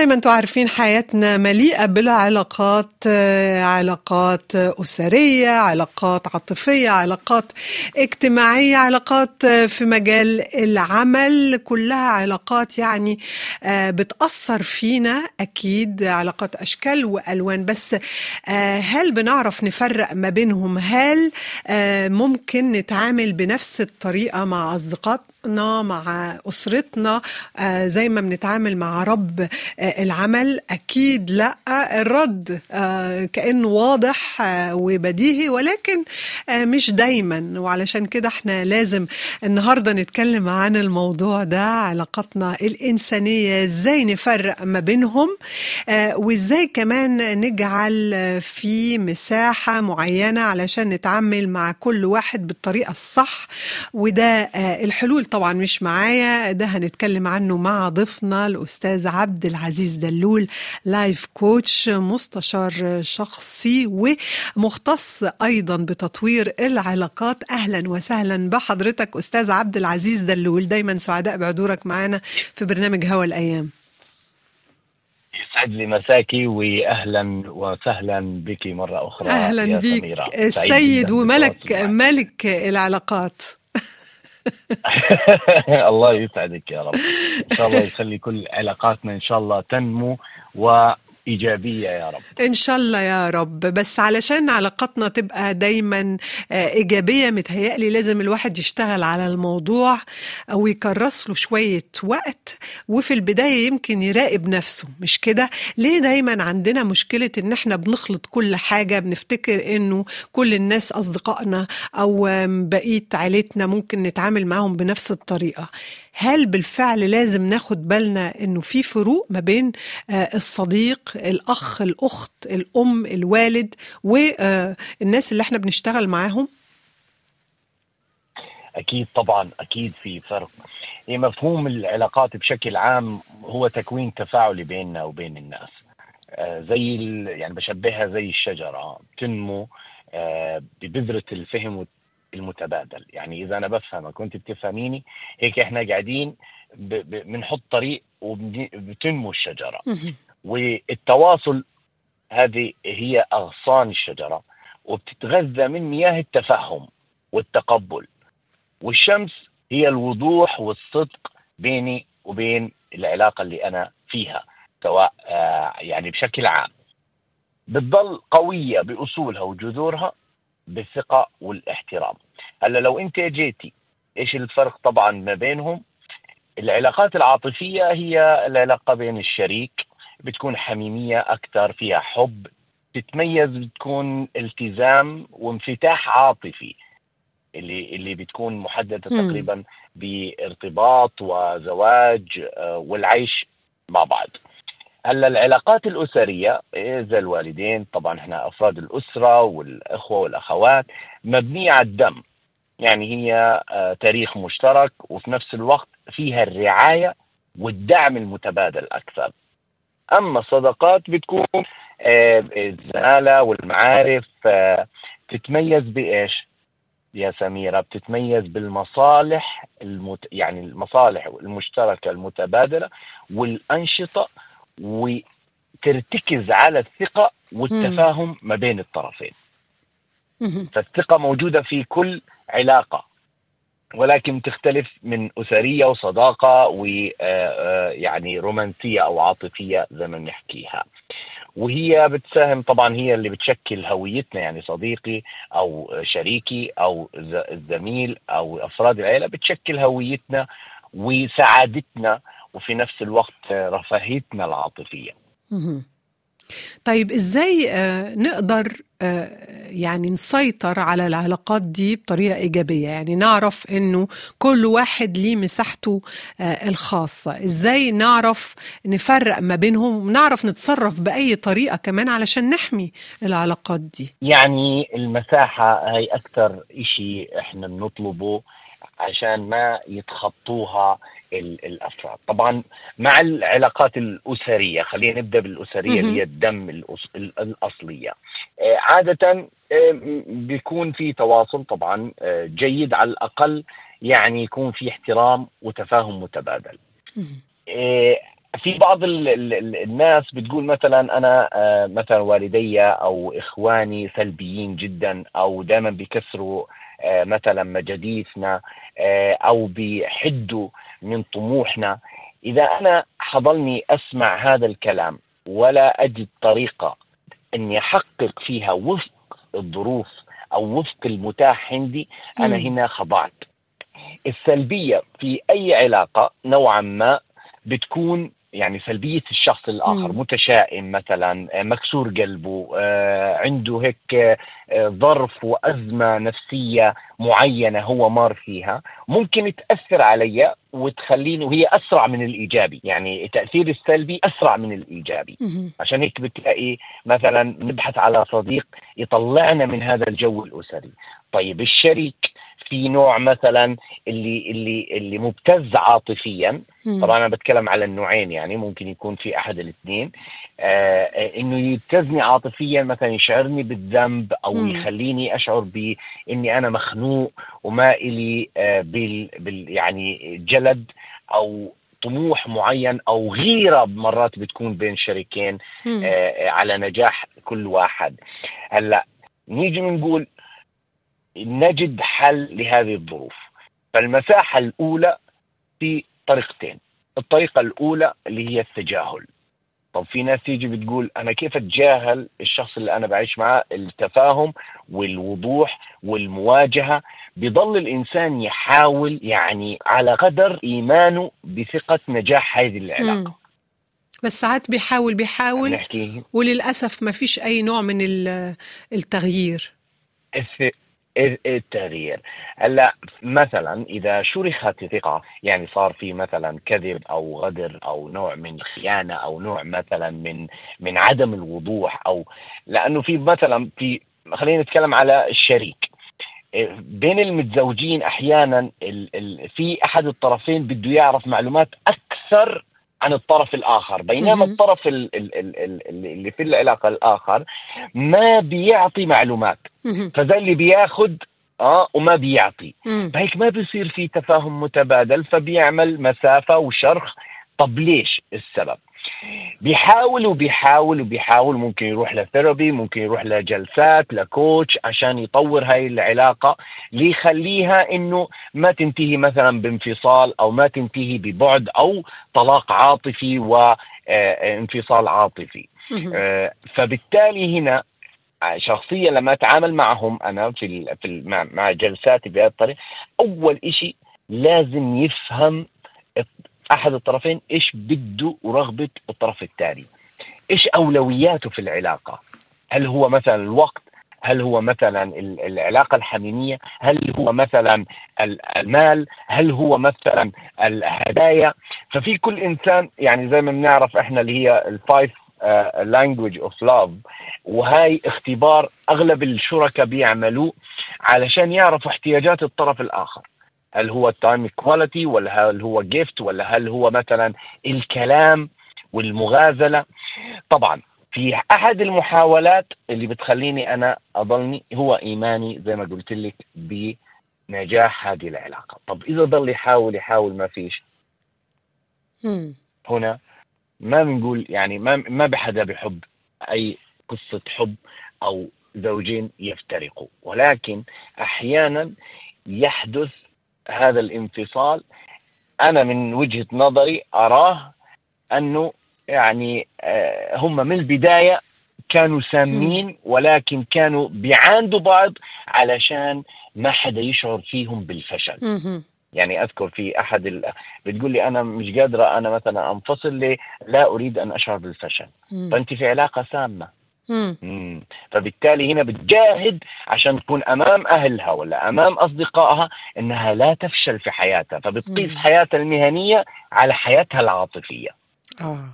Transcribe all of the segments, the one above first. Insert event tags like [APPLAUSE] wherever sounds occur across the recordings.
زي ما أنتم عارفين حياتنا مليئة بالعلاقات آه، علاقات أسرية علاقات عاطفية علاقات اجتماعية علاقات آه، في مجال العمل. كلها علاقات يعني آه، بتأثر فينا أكيد علاقات أشكال وألوان. بس هل بنعرف نفرق ما بينهم؟ هل ممكن نتعامل بنفس الطريقة مع أصدقائنا مع أسرتنا آه، زي ما بنتعامل مع رب آه، العمل أكيد لأ الرد آه، كأنه واضح وبديهي ولكن مش دايما. وعلشان كده إحنا لازم النهاردة نتكلم عن الموضوع ده علاقاتنا الإنسانية إزاي نفرق ما بينهم وإزاي كمان نجعل في مساحة معينة علشان نتعامل مع كل واحد بالطريقة الصح. وده الحلول طبعا مش معايا. ده هنتكلم عنه مع ضيفنا الأستاذ عبد العزيز دلول لايف كوتش مستشار شخصي ومختص أيضا بتطوير العلاقات. أهلا وسهلا بحضرتك أستاذ عبد العزيز دلول. دايما سعداء بحضورك معنا في برنامج هوا الأيام. يسعد لي مساكي واهلا وسهلا بك مرة أخرى سميرة. سعيد السيد وملك. ملك العلاقات. [LAUGHS] الله يسعدك يا رب. إن شاء الله يخلي كل علاقاتنا إن شاء الله تنمو وايجابيه يا رب. إن شاء الله يا رب. بس علشان علاقاتنا تبقى دايما آه، إيجابية متهيألي لازم الواحد يشتغل على الموضوع أو يكرس له شوية وقت وفي البداية يمكن يراقب نفسه. مش كده؟ ليه دايما عندنا مشكلة إن إحنا بنخلط كل حاجة؟ بنفتكر إنه كل الناس أصدقائنا أو بقية عيلتنا ممكن نتعامل معاهم بنفس الطريقة. هل بالفعل لازم ناخد بالنا إنه في فروق ما بين آه، الصديق الأخ الأخت الأم الوالد والناس اللي إحنا بنشتغل معاهم؟ أكيد طبعا أكيد في فرق. هي مفهوم العلاقات بشكل عام هو تكوين تفاعلي بيننا وبين الناس. آه، زي يعني بشبهها زي الشجرة تنمو آه، ببذرة الفهم المتبادل. يعني إذا أنا بفهمك وأنت بتفهميني هيك إحنا قاعدين بنحط طريق وبتنمو الشجرة. والتواصل هذه هي أغصان الشجرة وبتتغذى من مياه التفهم والتقبل. والشمس هي الوضوح والصدق بيني وبين العلاقة اللي أنا فيها سواء آه، يعني بشكل عام. بتضل قوية بأصولها وجذورها بالثقة والاحترام. هلا لو انت جيتي إيش الفرق طبعا ما بينهم؟ العلاقات العاطفية هي العلاقة بين الشريك بتكون حميمية أكثر فيها حب تتميز بتكون التزام وانفتاح عاطفي اللي اللي بتكون محددة مم. تقريبا بارتباط وزواج آه، والعيش مع بعض. هلا العلاقات الأسرية إذا الوالدين طبعا إحنا أفراد الأسرة والأخوة والأخوات مبنية على الدم يعني هي آه، تاريخ مشترك وفي نفس الوقت فيها الرعاية والدعم المتبادل أكثر أما الصداقات بتكون آه، الزمالة والمعارف آه، تتميز بإيش؟ يا سميرة بتتميز بالمصالح المت... يعني المصالح المشتركة المتبادلة والأنشطة وترتكز على الثقة والتفاهم ما بين الطرفين. فالثقة موجودة في كل علاقة ولكن تختلف من أسرية وصداقة ويعني رومانسية أو عاطفية زي ما بنحكيها وهي بتساهم طبعا هي اللي بتشكل هويتنا يعني صديقي أو شريكي ز- الزميل أو أفراد العائله بتشكل هويتنا وسعادتنا وفي نفس الوقت رفاهيتنا العاطفية. طيب إزاي آه، نقدر آه، يعني نسيطر على العلاقات دي بطريقة إيجابية؟ يعني نعرف إنه كل واحد ليه مساحته آه، الخاصة. إزاي نعرف نفرق ما بينهم؟ ونعرف نتصرف بأي طريقة كمان علشان نحمي العلاقات دي؟ يعني المساحة هي أكثر شيء إحنا بنطلبه عشان ما يتخطوها الأفراد. طبعا مع العلاقات الأسرية خلينا نبدأ بالأسرية. اللي هي الدم الأصلية. آه، عاده آه، بيكون في تواصل طبعا آه، جيد على الأقل يعني يكون في احترام وتفاهم متبادل. في بعض ال ال الناس بتقول مثلا أنا مثلا والدي أو إخواني سلبيين جدا أو دائما بيكسروا مثلا مجاديفنا آه، أو بيحدوا من طموحنا إذا أنا حضلني أسمع هذا الكلام ولا أجد طريقة إني أحقق فيها وفق الظروف أو وفق المتاح عندي أنا مم. هنا خضعت السلبية في أي علاقة نوعا ما بتكون يعني سلبية الشخص الآخر. متشائم مثلا آه، مكسور قلبه آه، عنده هيك آه، ظرف وأزمة نفسية معينة هو مار فيها ممكن تأثر علي وتخليني وهي أسرع من الإيجابي يعني التاثير السلبي أسرع من الإيجابي. عشان هيك بتلاقي مثلا نبحث على صديق يطلعنا من هذا الجو الأسري طيب الشريك في نوع مثلا اللي اللي اللي مبتز عاطفيا. طبعا أنا بتكلم على النوعين يعني ممكن يكون في أحد الاثنين آه آه، إنه يبتزني عاطفيا مثلا يشعرني بالذنب أو مم. يخليني أشعر باني أنا مخنوق وما إلي آه بال, بال يعني جلد أو طموح معين أو غيرة مرات بتكون بين شريكين. آه، على نجاح كل واحد هلأ نيجي نقول نجد حل لهذه الظروف. فالمساحة الأولى في طريقتين. الطريقة الأولى اللي هي التجاهل. طب في ناس تيجي بتقول أنا كيف أتجاهل الشخص اللي أنا بعيش معاه؟ التفاهم والوضوح والمواجهة. بيضل الإنسان يحاول يعني على قدر إيمانه بثقة نجاح هذه مم. العلاقة بس ساعات بيحاول بيحاول وللأسف ما فيش أي نوع من ال- التغيير. الث- التغيير؟ هلأ مثلا إذا شرخت الثقه يعني صار في مثلا كذب أو غدر أو نوع من الخيانه أو نوع مثلا من من عدم الوضوح أو لأنه في مثلا في خلينا نتكلم على الشريك. بين المتزوجين أحيانا في أحد الطرفين بده يعرف معلومات أكثر عن الطرف الآخر بينما. الطرف ال ال ال ال اللي في العلاقة الآخر ما بيعطي معلومات. فده اللي بياخد آه وما بيعطي. فهيك ما بيصير في تفاهم متبادل فبيعمل مسافة وشرخ طب ليش السبب بيحاول وبيحاول وبيحاول ممكن يروح لثيرابي ممكن يروح لجلسات لكوتش عشان يطور هاي العلاقة ليخليها إنه ما تنتهي مثلا بانفصال أو ما تنتهي ببعد أو طلاق عاطفي وانفصال عاطفي مهم. آه، فبالتالي هنا شخصيا لما أتعامل معهم أنا في في مع جلساتي بهذه الطريقة أول شيء لازم يفهم أحد الطرفين إيش بده ورغبة الطرف الثاني؟ إيش أولوياته في العلاقة؟ هل هو مثلا الوقت؟ هل هو مثلا ال- العلاقة الحميميه هل هو مثلا ال- المال؟ هل هو مثلا الهدايا؟ ففي كل إنسان يعني زي ما بنعرف إحنا اللي هي ال five language of love وهاي اختبار أغلب الشركاء بيعملوه علشان يعرفوا احتياجات الطرف الآخر. هل هو ال time quality ولا هل هو gift ولا هل هو مثلا الكلام والمغازلة؟ طبعا في أحد المحاولات اللي بتخليني أنا أضلني هو إيماني زي ما قلت لك بنجاح هذه العلاقة. طب إذا ضل يحاول يحاول ما فيش. هنا ما بنقول يعني ما ما بحدا بحب أي قصة حب أو زوجين يفترقوا ولكن أحيانا يحدث هذا الانفصال أنا من وجهة نظري أراه أنه يعني آه، هم من البداية كانوا سامين ولكن كانوا بيعاندوا بعض علشان ما حدا يشعر فيهم بالفشل. يعني أذكر في أحد ال... بتقول لي أنا مش قادرة أنا مثلا أنفصل لي لا أريد أن أشعر بالفشل. فأنت في علاقة سامة. مم. فبالتالي هنا بتجاهد عشان تكون أمام أهلها ولا أمام أصدقائها إنها لا تفشل في حياتها فبتقيس. حياتها المهنية على حياتها العاطفية آه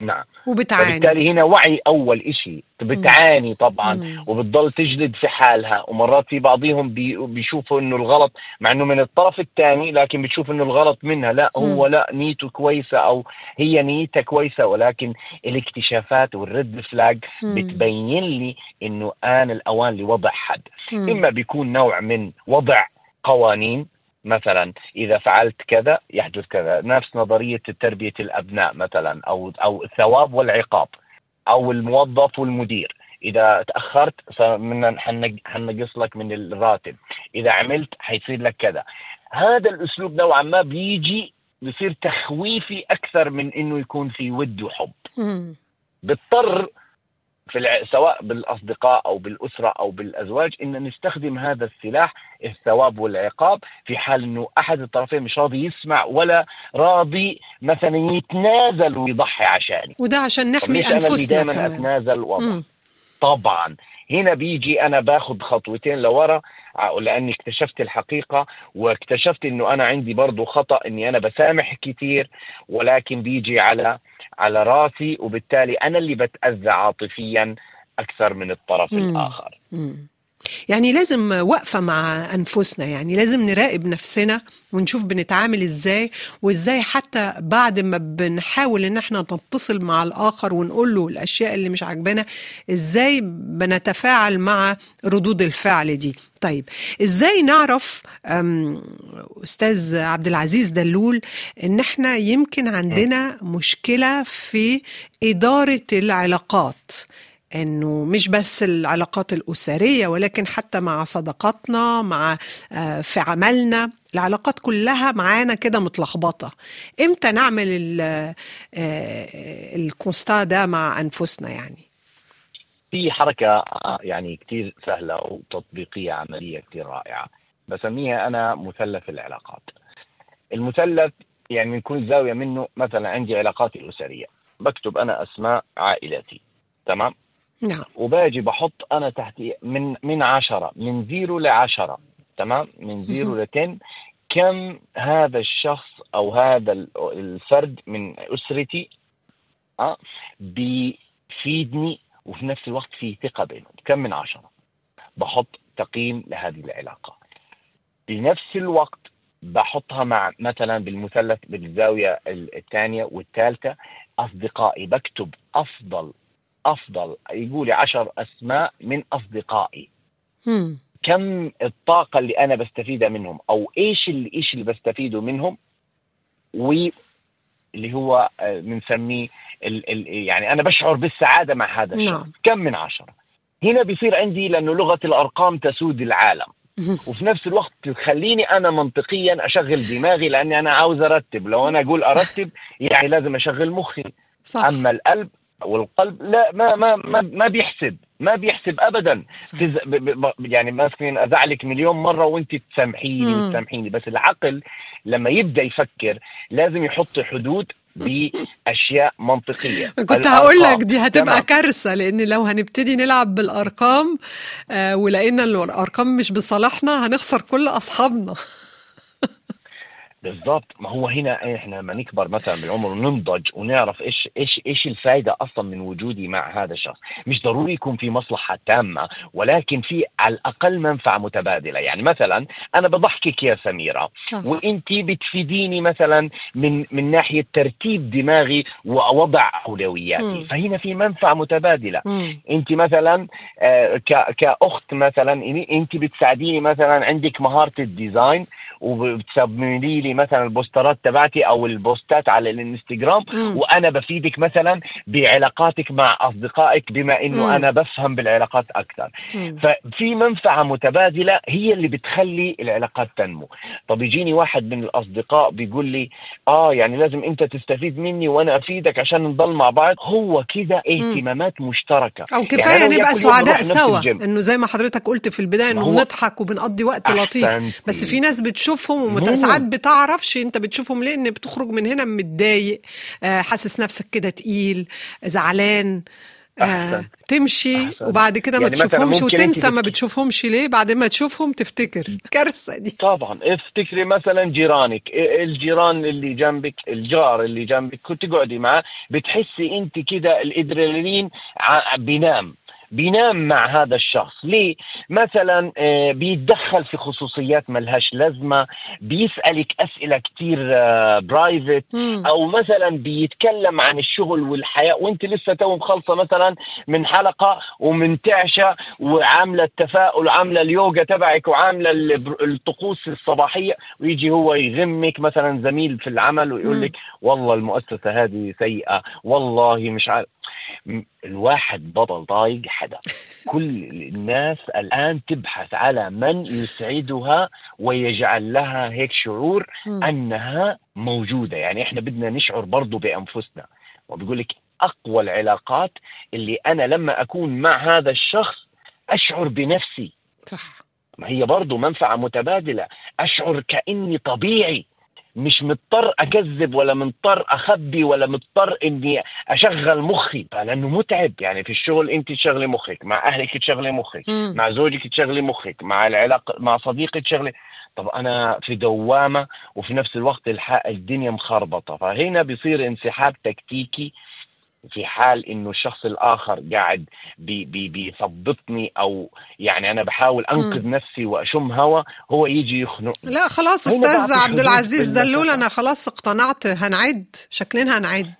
نعم وبتعاني فبالتالي هنا وعي أول إشي بتعاني طبعا مم. وبتضل تجلد في حالها ومرات في بعضهم بي بيشوفوا إنه الغلط مع إنه من الطرف الثاني لكن بتشوف إنه الغلط منها لا هو مم. لا نيته كويسة أو هي نيتها كويسة ولكن الاكتشافات والريد فلاج. بتبين لي إنه آن الأوان لوضع حد مم. إما بيكون نوع من وضع قوانين مثلا إذا فعلت كذا يحدث كذا. نفس نظرية تربية الأبناء مثلا أو أو الثواب والعقاب أو الموظف والمدير. إذا تأخرت من حنقص لك من الراتب. إذا عملت حيصير لك كذا. هذا الأسلوب نوعا ما بيجي بصير تخويفي أكثر من إنه يكون في ود وحب. بيضطر في سواء بالأصدقاء أو بالأسرة أو بالأزواج إن نستخدم هذا السلاح الثواب والعقاب في حال إنه أحد الطرفين مش راضي يسمع ولا راضي مثلا يتنازل ويضحي عشاني. وده عشان نحمي أنفسنا أنا دائما أتنازل طبعا. هنا بيجي أنا باخذ خطوتين لورا لأني اكتشفت الحقيقة واكتشفت إنه أنا عندي برضه خطأ إني أنا بسامح كثير ولكن بيجي على على راسي وبالتالي أنا اللي بتأذى عاطفيا أكثر من الطرف مم. الآخر مم. يعني لازم وقفة مع أنفسنا يعني لازم نراقب نفسنا ونشوف بنتعامل إزاي وإزاي حتى بعد ما بنحاول إن إحنا نتصل مع الآخر ونقول له الأشياء اللي مش عاجبانا إزاي بنتفاعل مع ردود الفعل دي؟ طيب إزاي نعرف أستاذ عبد العزيز دلول إن إحنا يمكن عندنا مشكلة في إدارة العلاقات؟ إنه مش بس العلاقات الأسرية ولكن حتى مع صداقاتنا مع آه، في عملنا العلاقات كلها معانا كده متلخبطة. إمتى نعمل آه، الكونستا ده مع أنفسنا يعني؟ في حركة يعني كثير سهلة وتطبيقية عملية كثير رائعة. بسميها أنا مثلث العلاقات. المثلث يعني من كل زاويه منه مثلا عندي علاقاتي الأسرية. بكتب أنا أسماء عائلتي. تمام؟ نعم. وباجي بحط أنا تحت من من عشرة من zero لعشرة تمام؟ من zero ل ten. كم هذا الشخص أو هذا الفرد من أسرتي آه بيفيدني وفي نفس الوقت في ثقة بينهم؟ كم من عشرة؟ بحط تقييم لهذه العلاقة. بنفس الوقت بحطها مع مثلا بالمثلث بالزاوية الثانية والثالثة أصدقائي بكتب أفضل أفضل يقولي عشر أسماء من أصدقائي. مم. كم الطاقة اللي أنا بستفيدها منهم؟ أو إيش اللي إيش اللي بستفيده منهم؟ واللي هو بنسميه يعني أنا بشعر بالسعادة مع هذا الشخص. نعم. كم من عشرة هنا بيصير عندي لأنه لغة الأرقام تسود العالم. وفي نفس الوقت تخليني أنا منطقيا أشغل دماغي لأني أنا عاوز أرتب. لو أنا أقول أرتب يعني لازم أشغل مخي. صح. أما القلب والقلب لا ما ما ما, ما بيحسب ما بيحسب ابدا. تز... ب... ب... يعني مثلا أزعلك مليون مرة وانت تسامحيني وتسامحيني بس العقل لما يبدأ يفكر لازم يحط حدود بأشياء منطقية. كنت هقول لك دي هتبقى تمام. كارثة لأن لو هنبتدي نلعب بالأرقام آه ولقينا الأرقام مش بصالحنا هنخسر كل أصحابنا. بالضبط. ما هو هنا إحنا لما نكبر مثلا بالعمر وننضج ونعرف إيش إيش إيش الفائده أصلا من وجودي مع هذا الشخص. مش ضروري يكون في مصلحة تامة ولكن في على الأقل منفعة متبادلة. يعني مثلا أنا بضحكك يا سميرة وإنت بتفيديني مثلا من من ناحية ترتيب دماغي ووضع أولوياتي. م. فهنا في منفعة متبادلة. إنت مثلا آه كأخت مثلا إنت بتساعديني مثلا عندك مهارة ال design وبتسمي لي مثلا البوسترات تبعتي أو البوستات على الانستغرام وأنا بفيدك مثلا بعلاقاتك مع أصدقائك بما إنه مم. أنا بفهم بالعلاقات أكثر. مم. ففي منفعة متبادلة هي اللي بتخلي العلاقات تنمو. طب يجيني واحد من الأصدقاء بيقول لي آه يعني لازم أنت تستفيد مني وأنا أفيدك عشان نضل مع بعض. هو كده اهتمامات مشتركة. أو كفاية يعني نبقى سعداء سوا إنه زي ما حضرتك قلت في البداية إنه بنضحك وبنقضي وقت لطيف. بس في ناس بتشوفهم وساعات بتعرفش أنت بتشوفهم ليه إن بتخرج من هنا متضايق آه، حاسس نفسك كده تقيل زعلان آه، تمشي أحسن. وبعد كده يعني ما تشوفهمش وتنسى ما بتشوفهمش ليه بعد ما تشوفهم تفتكر. كارثة دي. طبعا. افتكري مثلا جيرانك. الجيران اللي جنبك؟ الجار اللي جنبك. كنت تقعدي معاه بتحسي أنت كده الإدرينالين بينام. بينام مع هذا الشخص ليه مثلا آه، بيتدخل في خصوصيات ملهاش لازمة بيسألك أسئلة كتير private مم. أو مثلا بيتكلم عن الشغل والحياة وأنت لسه تو مخلصه مثلا من حلقة ومنتعشه وعاملة التفاؤل وعامله اليوجا تبعك وعاملة البر- الطقوس الصباحية ويجي هو يغمك مثلا زميل في العمل ويقول. لك والله المؤسسة هذه سيئة والله مش عارف الواحد بطل طايق حدا. [LAUGHS] كل الناس الآن تبحث على من يسعدها ويجعل لها هيك شعور مم. أنها موجودة. يعني إحنا بدنا نشعر برضو بأنفسنا. وبيقول لك أقوى العلاقات اللي أنا لما أكون مع هذا الشخص أشعر بنفسي. صح. ما هي برضو منفعة متبادلة. أشعر كأني طبيعي. مش مضطر أكذب ولا مضطر أخبي ولا مضطر إني أشغل مخي. لأنه متعب. يعني في الشغل أنت تشغلي مخك مع أهلك تشغلي مخك. مع زوجك تشغلي مخك مع العلاقه مع صديقك تشغلي. طب أنا في دوامة وفي نفس الوقت الح... الدنيا مخربطة. فهنا بيصير انسحاب تكتيكي في حال إنه الشخص الآخر قاعد بي بي بيثبطني أو يعني أنا بحاول أنقذ نفسي وأشم هوا هو يجي يخنق لا خلاص أستاذ عبد العزيز. دلول أنا خلاص اقتنعت هنعد شكلنا هنعد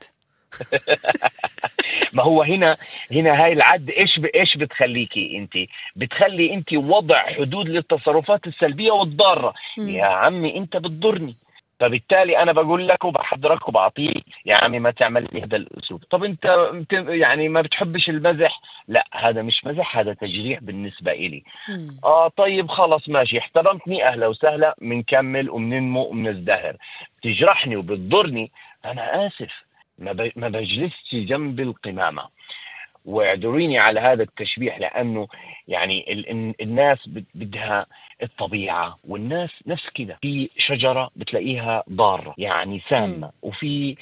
[LAUGHS] ما هو هنا هنا هاي العد إيش. إيش بتخليكي أنت بتخلي أنت وضع حدود للتصرفات السلبية والضارة. يا عمي أنت بتضرني فبالتالي أنا بقول لك وبحضرك وبعطيك يا عمي ما تعمل لي هذا الأسلوب. طب أنت يعني ما بتحبش المزح؟ لا هذا مش مزح هذا تجريح بالنسبة إلي. مم. آه طيب خلص ماشي. احترمتني أهلا وسهلا بنكمل وبننمو وبنزدهر تجرحني وبتضرني أنا آسف. ما بجلسش جنب القمامة. واعذريني على هذا التشبيه لأنه يعني ال- ال- الناس بد- بدها الطبيعة والناس نفس كده في شجرة بتلاقيها ضارة يعني سامة وفي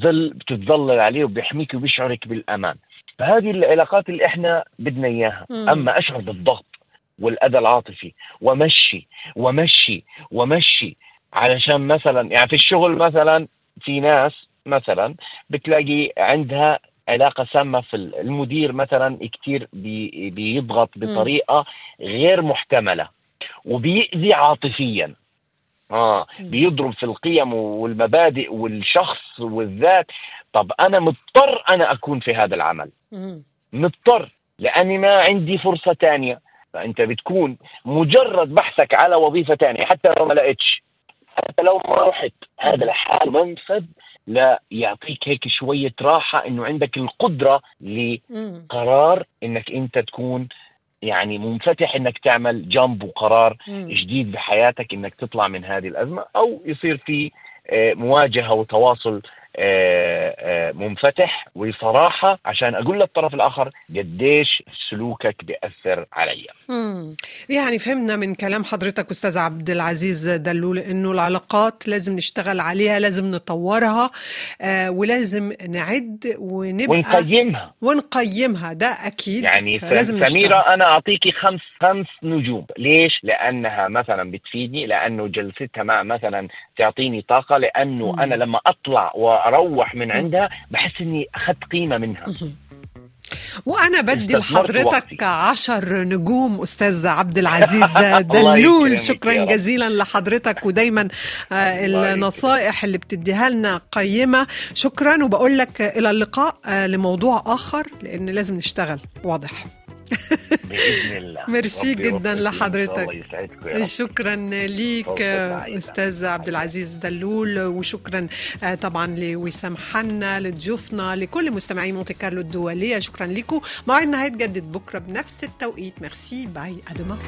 ظل بتتظلل عليه وبيحميك وبيشعرك بالأمان. فهذه العلاقات اللي إحنا بدنا إياها. أما أشعر بالضغط والأذى العاطفي ومشي ومشي ومشي علشان مثلا يعني في الشغل مثلا في ناس مثلا بتلاقي عندها علاقة سامة في المدير مثلا كتير بي بيضغط بطريقة غير محتملة وبيأذي عاطفيا. آه. بيضرب في القيم والمبادئ والشخص والذات. طب أنا مضطر أنا أكون في هذا العمل. مضطر لأني ما عندي فرصة تانية. فأنت بتكون مجرد بحثك على وظيفة تانية حتى لو ما لقيتش. حتى لو ما رحت هذا الحال منفذ لا يعطيك هيك شوية راحة إنه عندك القدرة مم. لقرار إنك أنت تكون يعني منفتح إنك تعمل جنب وقرار مم. جديد بحياتك إنك تطلع من هذه الأزمة أو يصير في آه، مواجهة وتواصل منفتح وصراحة عشان أقول للطرف الآخر قديش سلوكك بيأثر علي مم. يعني فهمنا من كلام حضرتك أستاذ عبد العزيز دلول إنه العلاقات لازم نشتغل عليها لازم نطورها آه ولازم نعد ونبقى ونقيمها ونقيمها ده أكيد يعني لازم سميرة نشتغل. أنا أعطيكي خمس خمس نجوم ليش؟ لأنها مثلا بتفيدني لأنه جلستها مع مثلا تعطيني طاقة لأنه مم. أنا لما أطلع وأروح من. عندها بحس إني أخذت قيمة منها. وأنا بدي لحضرتك. عشر نجوم أستاذ عبد [LAUGHS] العزيز دلول شكرا. جزيلا لحضرتك ودايما آه،. النصائح اللي بتديها لنا قيمة شكرا وبقول لك إلى اللقاء آه، لموضوع آخر لأن لازم نشتغل واضح بإذن الله. ميرسي جدا. لحضرتك. الله يسعدكم يا رب. شكرا ليك. أستاذ عبد العزيز دلول وشكرا آه، طبعا لوسام حنا لضيوفنا لكل مستمعي مونتي كارلو الدولية. شكرا لكم موعدنا هيتجدد بكرة بنفس التوقيت. merci. Bye. ادما